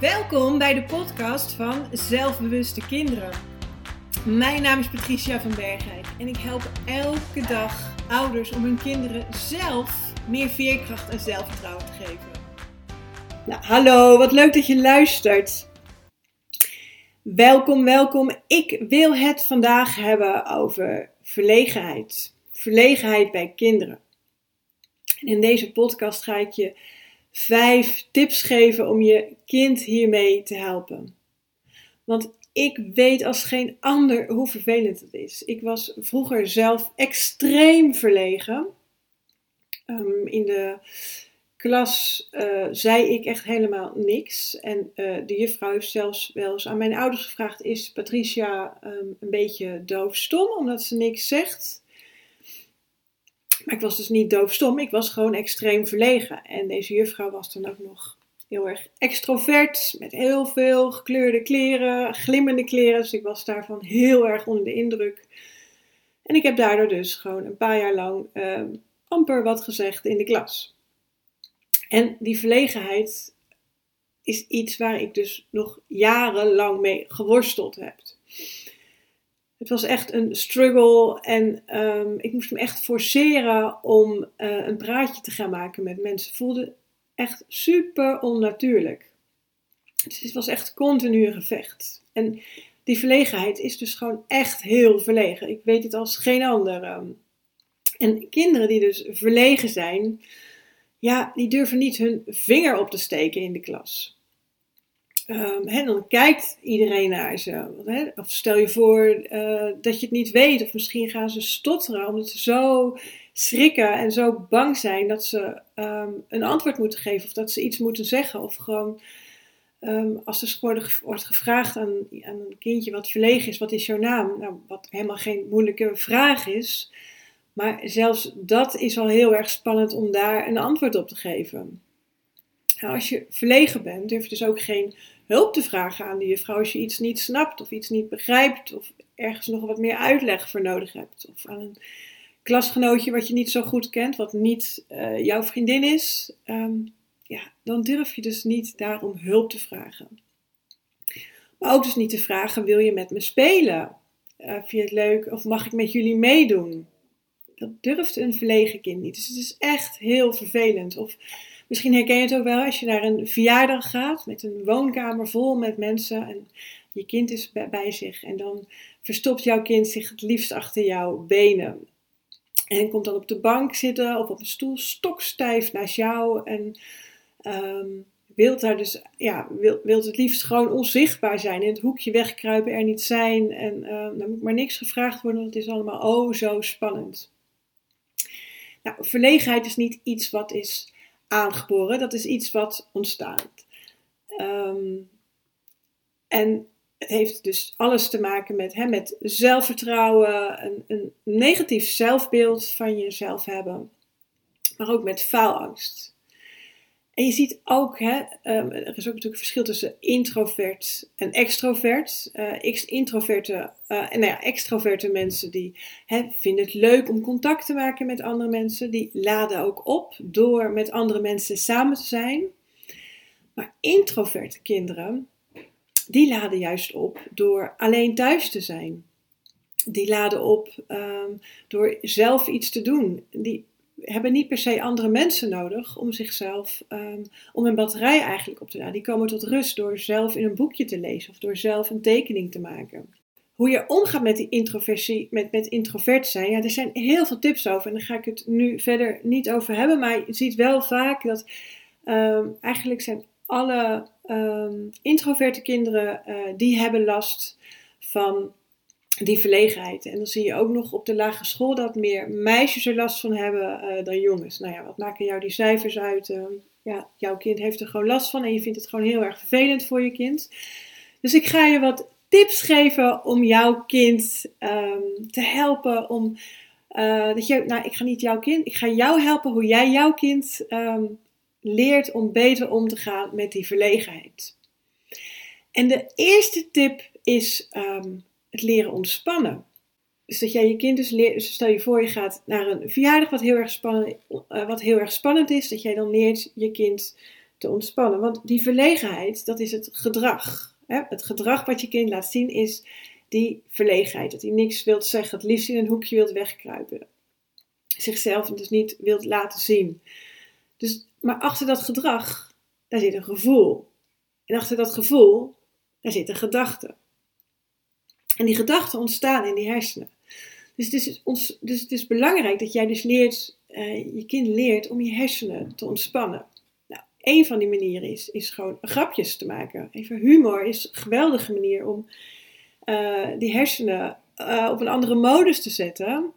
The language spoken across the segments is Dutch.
Welkom bij de podcast van Zelfbewuste Kinderen. Mijn naam is Patricia van Bergheid en ik help elke dag ouders om hun kinderen zelf meer veerkracht en zelfvertrouwen te geven. Nou, hallo, wat leuk dat je luistert. Welkom, welkom. Ik wil het vandaag hebben over verlegenheid. Verlegenheid bij kinderen. in deze podcast ga ik je vijf tips geven om je kind hiermee te helpen. Want ik weet als geen ander hoe vervelend het is. Ik was vroeger zelf extreem verlegen. Um, in de klas uh, zei ik echt helemaal niks. En uh, de juffrouw heeft zelfs wel eens aan mijn ouders gevraagd: Is Patricia um, een beetje doofstom omdat ze niks zegt? Maar ik was dus niet doofstom, ik was gewoon extreem verlegen. En deze juffrouw was dan ook nog heel erg extrovert, met heel veel gekleurde kleren, glimmende kleren. Dus ik was daarvan heel erg onder de indruk. En ik heb daardoor dus gewoon een paar jaar lang uh, amper wat gezegd in de klas. En die verlegenheid is iets waar ik dus nog jarenlang mee geworsteld heb. Het was echt een struggle en um, ik moest me echt forceren om uh, een praatje te gaan maken met mensen. Voelde echt super onnatuurlijk. Dus het was echt continu een gevecht. En die verlegenheid is dus gewoon echt heel verlegen. Ik weet het als geen ander. Um. En kinderen die dus verlegen zijn, ja, die durven niet hun vinger op te steken in de klas. Um, dan kijkt iedereen naar ze. Of stel je voor uh, dat je het niet weet, of misschien gaan ze stotteren omdat ze zo schrikken en zo bang zijn dat ze um, een antwoord moeten geven of dat ze iets moeten zeggen. Of gewoon um, als er wordt gevraagd aan, aan, een kindje wat verlegen is: wat is jouw naam? Nou, wat helemaal geen moeilijke vraag is. Maar zelfs dat is al heel erg spannend om daar een antwoord op te geven. Nou, als je verlegen bent, durf je dus ook geen hulp te vragen aan de juffrouw als je iets niet snapt of iets niet begrijpt of ergens nog wat meer uitleg voor nodig hebt. Of aan een klasgenootje wat je niet zo goed kent, wat niet uh, jouw vriendin is. Um, ja, dan durf je dus niet daarom hulp te vragen. Maar ook dus niet te vragen, wil je met me spelen? Uh, vind je het leuk of mag ik met jullie meedoen? Dat durft een verlegen kind niet. Dus het is echt heel vervelend. Of Misschien herken je het ook wel als je naar een verjaardag gaat met een woonkamer vol met mensen en je kind is bij zich en dan verstopt jouw kind zich het liefst achter jouw benen. En komt dan op de bank zitten of op een stoel stokstijf naast jou en um, wilt daar dus, ja, wil, wilt het liefst gewoon onzichtbaar zijn, in het hoekje wegkruipen, er niet zijn en um, dan moet maar niks gevraagd worden, want het is allemaal oh zo spannend. Nou, verlegenheid is niet iets wat is aangeboren. Dat is iets wat ontstaat. Um, en het heeft dus alles te maken met, hè, met zelfvertrouwen, een, een negatief zelfbeeld van jezelf hebben, maar ook met faalangst. En je ziet ook, hè, um, er is ook natuurlijk een verschil tussen introvert en extrovert. Uh, introverte en nou ja, extroverte mensen die hè, vinden het leuk om contact te maken met andere mensen. Die laden ook op door met andere mensen samen te zijn. Maar introverte kinderen, die laden juist op door alleen thuis te zijn. Die laden op um, door zelf iets te doen. Die hebben niet per se andere mensen nodig om zichzelf, um, om hun batterij eigenlijk op te laden. Die komen tot rust door zelf in een boekje te lezen of door zelf een tekening te maken. Hoe je omgaat met die introversie, met, met introvert zijn, ja, er zijn heel veel tips over en daar ga ik het nu verder niet over hebben. Maar je ziet wel vaak dat um, eigenlijk zijn alle um, introverte kinderen, uh, die hebben last van die verlegenheid. En dan zie je ook nog op de lagere school dat meer meisjes er last van hebben uh, dan jongens. Nou ja, wat maken jou die cijfers uit? Uh, ja, jouw kind heeft er gewoon last van en je vindt het gewoon heel erg vervelend voor je kind. Dus ik ga je wat tips geven om jouw kind um, te helpen om. Uh, dat je, nou, ik ga niet jouw kind, ik ga jou helpen hoe jij jouw kind um, leert om beter om te gaan met die verlegenheid. En de eerste tip is het leren ontspannen. Dus dat jij je kind dus leert, dus stel je voor je gaat naar een verjaardag wat heel erg spannend, uh, wat heel erg spannend is, dat jij dan leert je kind te ontspannen. Want die verlegenheid, dat is het gedrag. Het gedrag wat je kind laat zien is die verlegenheid. Dat hij niks wilt zeggen, het liefst in een hoekje wilt wegkruipen. Zichzelf dus niet wilt laten zien. Dus, maar achter dat gedrag, daar zit een gevoel. En achter dat gevoel, daar zit een gedachte. En die gedachten ontstaan in die hersenen. Dus het is, ons, dus het is belangrijk dat jij dus leert, uh, je kind leert om je hersenen te ontspannen. Nou, een van die manieren is, is gewoon grapjes te maken. Even humor is een geweldige manier om uh, die hersenen uh, op een andere modus te zetten.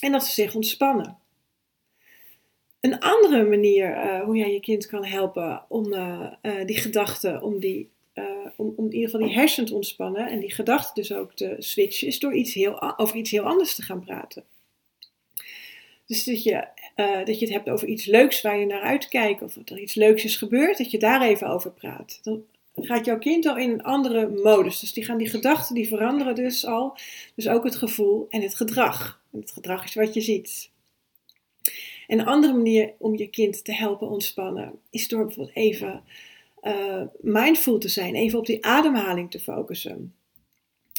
En dat ze zich ontspannen. Een andere manier hoe jij je kind kan helpen om die gedachten, om die om, om in ieder geval die hersenen te ontspannen en die gedachten dus ook te switchen, is door iets heel, over iets heel anders te gaan praten. Dus dat je, uh, dat je het hebt over iets leuks waar je naar uitkijkt, of dat er iets leuks is gebeurd, dat je daar even over praat. Dan gaat jouw kind al in een andere modus. Dus die gaan die gedachten, die veranderen dus al. Dus ook het gevoel en het gedrag. En het gedrag is wat je ziet. En een andere manier om je kind te helpen ontspannen is door bijvoorbeeld even uh, mindful te zijn, even op die ademhaling te focussen.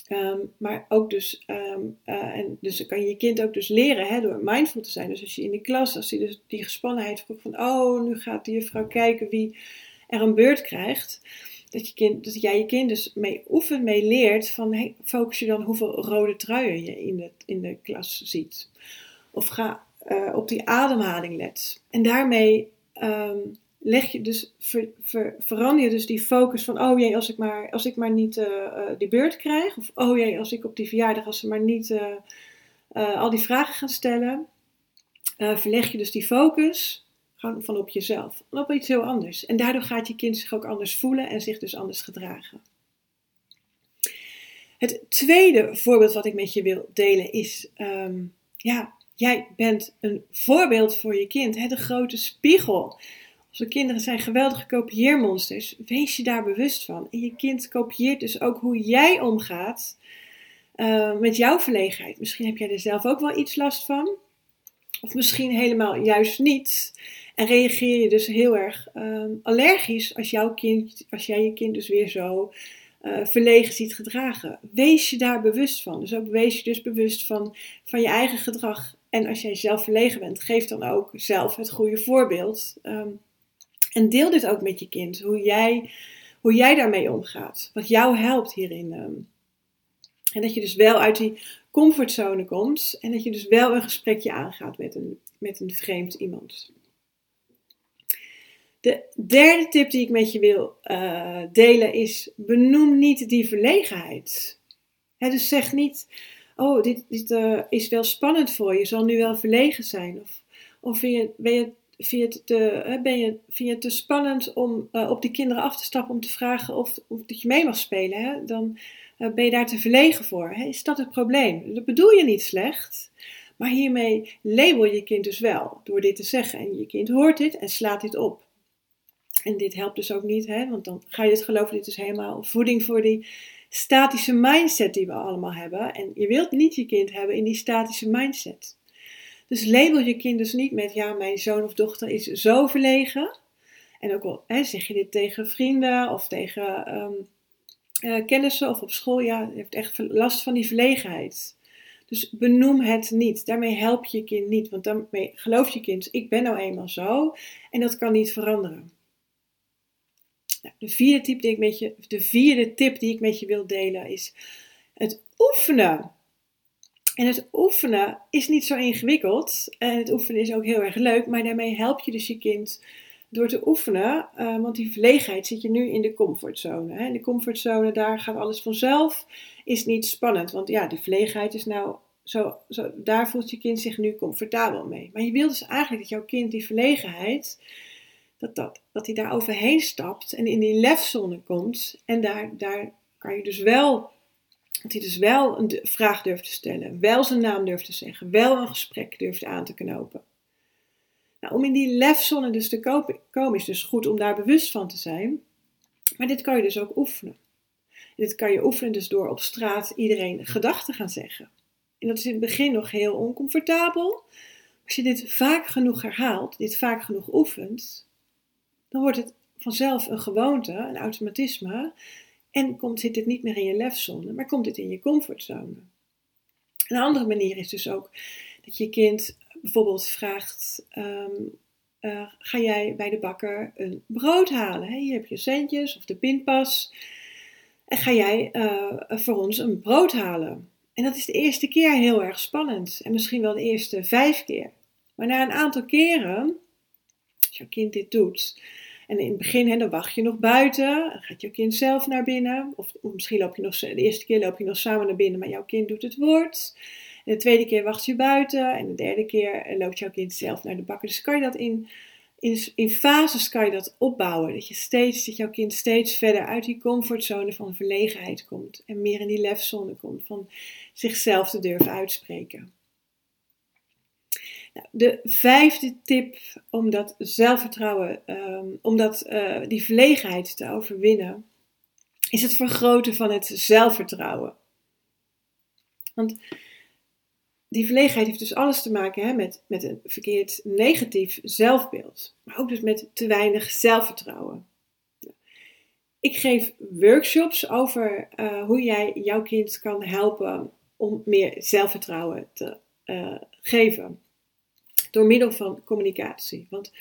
Um, maar ook dus, um, uh, en dus kan je je kind ook dus leren hè, door mindful te zijn. Dus als je in de klas, als je dus die gespannenheid voelt van, oh, nu gaat de juffrouw kijken wie er een beurt krijgt. Dat, je kind, dat jij je kind dus mee oefent, mee leert van, hey, focus je dan hoeveel rode truien je in de, in de klas ziet. Of ga uh, op die ademhaling let. En daarmee um, leg je dus, ver, ver, verander je dus die focus van, oh jee, als ik maar, als ik maar niet uh, die beurt krijg. Of oh jee, als ik op die verjaardag, als ze maar niet uh, al die vragen gaan stellen. verleg je dus die focus van op jezelf. Op iets heel anders. En daardoor gaat je kind zich ook anders voelen en zich dus anders gedragen. Het tweede voorbeeld wat ik met je wil delen is, um, ja, jij bent een voorbeeld voor je kind. Hè, de grote spiegel. Onze kinderen zijn geweldige kopieermonsters. Wees je daar bewust van. En je kind kopieert dus ook hoe jij omgaat uh, met jouw verlegenheid. Misschien heb jij er zelf ook wel iets last van. Of misschien helemaal juist niet. En reageer je dus heel erg um, allergisch als, jouw kind, als jij je kind dus weer zo uh, verlegen ziet gedragen. Wees je daar bewust van. Dus ook wees je dus bewust van, van je eigen gedrag. En als jij zelf verlegen bent, geef dan ook zelf het goede voorbeeld. Um, en deel dit ook met je kind, hoe jij, hoe jij daarmee omgaat. Wat jou helpt hierin. Ehm. En dat je dus wel uit die comfortzone komt en dat je dus wel een gesprekje aangaat met een, met een vreemd iemand. De derde tip die ik met je wil uh, delen is: benoem niet die verlegenheid. dus zeg niet: Oh, dit, dit uh, is wel spannend voor je, zal nu wel verlegen zijn. Of, of ben je, ben je vind je het te, ben je, vind je het spannend om uh, op die kinderen af te stappen om te vragen of, of dat je mee mag spelen? Hè? Dan uh, ben je daar te verlegen voor. Hè? Is dat het probleem? Dat bedoel je niet slecht. Maar hiermee label je kind dus wel door dit te zeggen. En je kind hoort dit en slaat dit op. En dit helpt dus ook niet, hè? want dan ga je het geloven, dit is helemaal voeding voor die statische mindset die we allemaal hebben. En je wilt niet je kind hebben in die statische mindset. Dus label je kind dus niet met, ja, mijn zoon of dochter is zo verlegen. En ook al hè, zeg je dit tegen vrienden of tegen um, uh, kennissen of op school, ja, je hebt echt last van die verlegenheid. Dus benoem het niet. Daarmee help je je kind niet. Want daarmee geloof je kind, ik ben nou eenmaal zo en dat kan niet veranderen. Nou, de, vierde tip die ik met je, de vierde tip die ik met je wil delen is het oefenen en het oefenen is niet zo ingewikkeld. En het oefenen is ook heel erg leuk. Maar daarmee help je dus je kind door te oefenen. Uh, want die verlegenheid zit je nu in de comfortzone. Hè? In de comfortzone, daar gaat alles vanzelf. Is niet spannend. Want ja, die verlegenheid is nou zo, zo, daar voelt je kind zich nu comfortabel mee. Maar je wilt dus eigenlijk dat jouw kind die verlegenheid, dat, dat, dat hij daar overheen stapt en in die lefzone komt. En daar, daar kan je dus wel dat hij dus wel een vraag durft te stellen, wel zijn naam durft te zeggen, wel een gesprek durft aan te knopen. Nou, om in die lefzone dus te komen is dus goed om daar bewust van te zijn. Maar dit kan je dus ook oefenen. dit kan je oefenen dus door op straat iedereen gedachten gaan zeggen. En dat is in het begin nog heel oncomfortabel. Als je dit vaak genoeg herhaalt, dit vaak genoeg oefent, dan wordt het vanzelf een gewoonte, een automatisme. En komt, zit het niet meer in je lefzone, maar komt het in je comfortzone. Een andere manier is dus ook dat je kind bijvoorbeeld vraagt: ehm, eh, Ga jij bij de bakker een brood halen? He, hier heb je centjes of de pinpas. En ga jij uh, voor ons een brood halen? En dat is de eerste keer heel erg spannend. En misschien wel de eerste vijf keer. Maar na een aantal keren, als jouw kind dit doet, en in het begin hè, dan wacht je nog buiten, dan gaat jouw kind zelf naar binnen. Of, misschien loop je nog, de eerste keer loop je nog samen naar binnen, maar jouw kind doet het woord. En de tweede keer wacht je buiten. En de derde keer loopt jouw kind zelf naar de bakker. Dus kan je dat in, in, in fases kan je dat opbouwen. Dat, je steeds, dat jouw kind steeds verder uit die comfortzone van verlegenheid komt. En meer in die lefzone komt. Van zichzelf te durven uitspreken. Nou, de vijfde tip om dat zelfvertrouwen, um, om dat, uh, die verlegenheid te overwinnen, is het vergroten van het zelfvertrouwen. Want die verlegenheid heeft dus alles te maken hè, met, met een verkeerd negatief zelfbeeld, maar ook dus met te weinig zelfvertrouwen. Ik geef workshops over uh, hoe jij jouw kind kan helpen om meer zelfvertrouwen te uh, geven door middel van communicatie. Want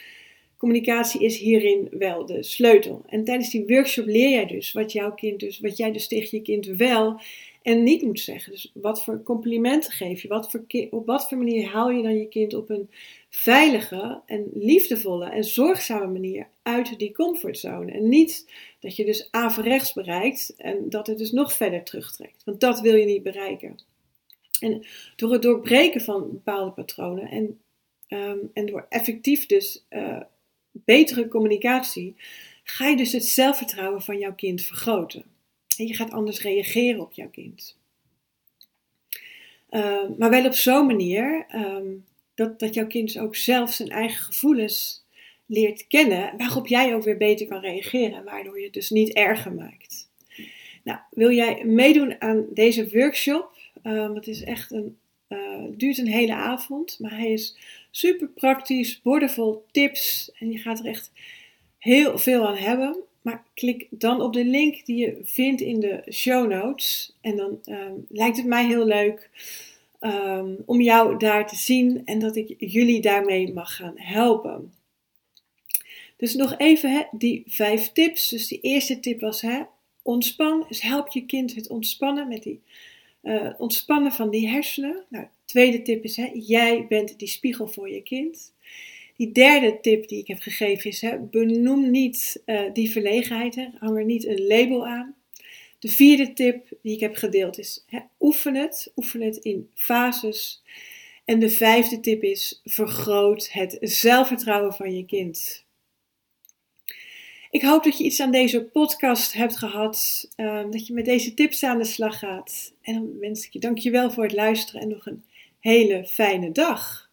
communicatie is hierin wel de sleutel. En tijdens die workshop leer jij dus wat jouw kind dus, wat jij dus tegen je kind wel en niet moet zeggen. Dus wat voor complimenten geef je? Wat voor, op wat voor manier haal je dan je kind op een veilige en liefdevolle en zorgzame manier uit die comfortzone? En niet dat je dus averechts bereikt en dat het dus nog verder terugtrekt. Want dat wil je niet bereiken. En door het doorbreken van bepaalde patronen en, um, en door effectief dus uh, betere communicatie, ga je dus het zelfvertrouwen van jouw kind vergroten. En je gaat anders reageren op jouw kind. Uh, maar wel op zo'n manier um, dat, dat jouw kind ook zelf zijn eigen gevoelens leert kennen, waarop jij ook weer beter kan reageren, waardoor je het dus niet erger maakt. Nou, wil jij meedoen aan deze workshop? Het is echt een, uh, duurt een hele avond, maar hij is super praktisch, boordevol tips en je gaat er echt heel veel aan hebben. Maar klik dan op de link die je vindt in de show notes. En dan um, lijkt het mij heel leuk um, om jou daar te zien en dat ik jullie daarmee mag gaan helpen. Dus nog even die vijf tips. Dus die eerste tip was ontspan. Dus help je kind het ontspannen met die uh, ontspannen van die hersenen. Nou, tweede tip is hè, jij bent die spiegel voor je kind. Die derde tip die ik heb gegeven is: hè, benoem niet uh, die verlegenheid, hè, hang er niet een label aan. De vierde tip die ik heb gedeeld is: hè, oefen het, oefen het in fases. En de vijfde tip is: vergroot het zelfvertrouwen van je kind. Ik hoop dat je iets aan deze podcast hebt gehad, uh, dat je met deze tips aan de slag gaat. En dan wens ik je dankjewel voor het luisteren en nog een hele fijne dag.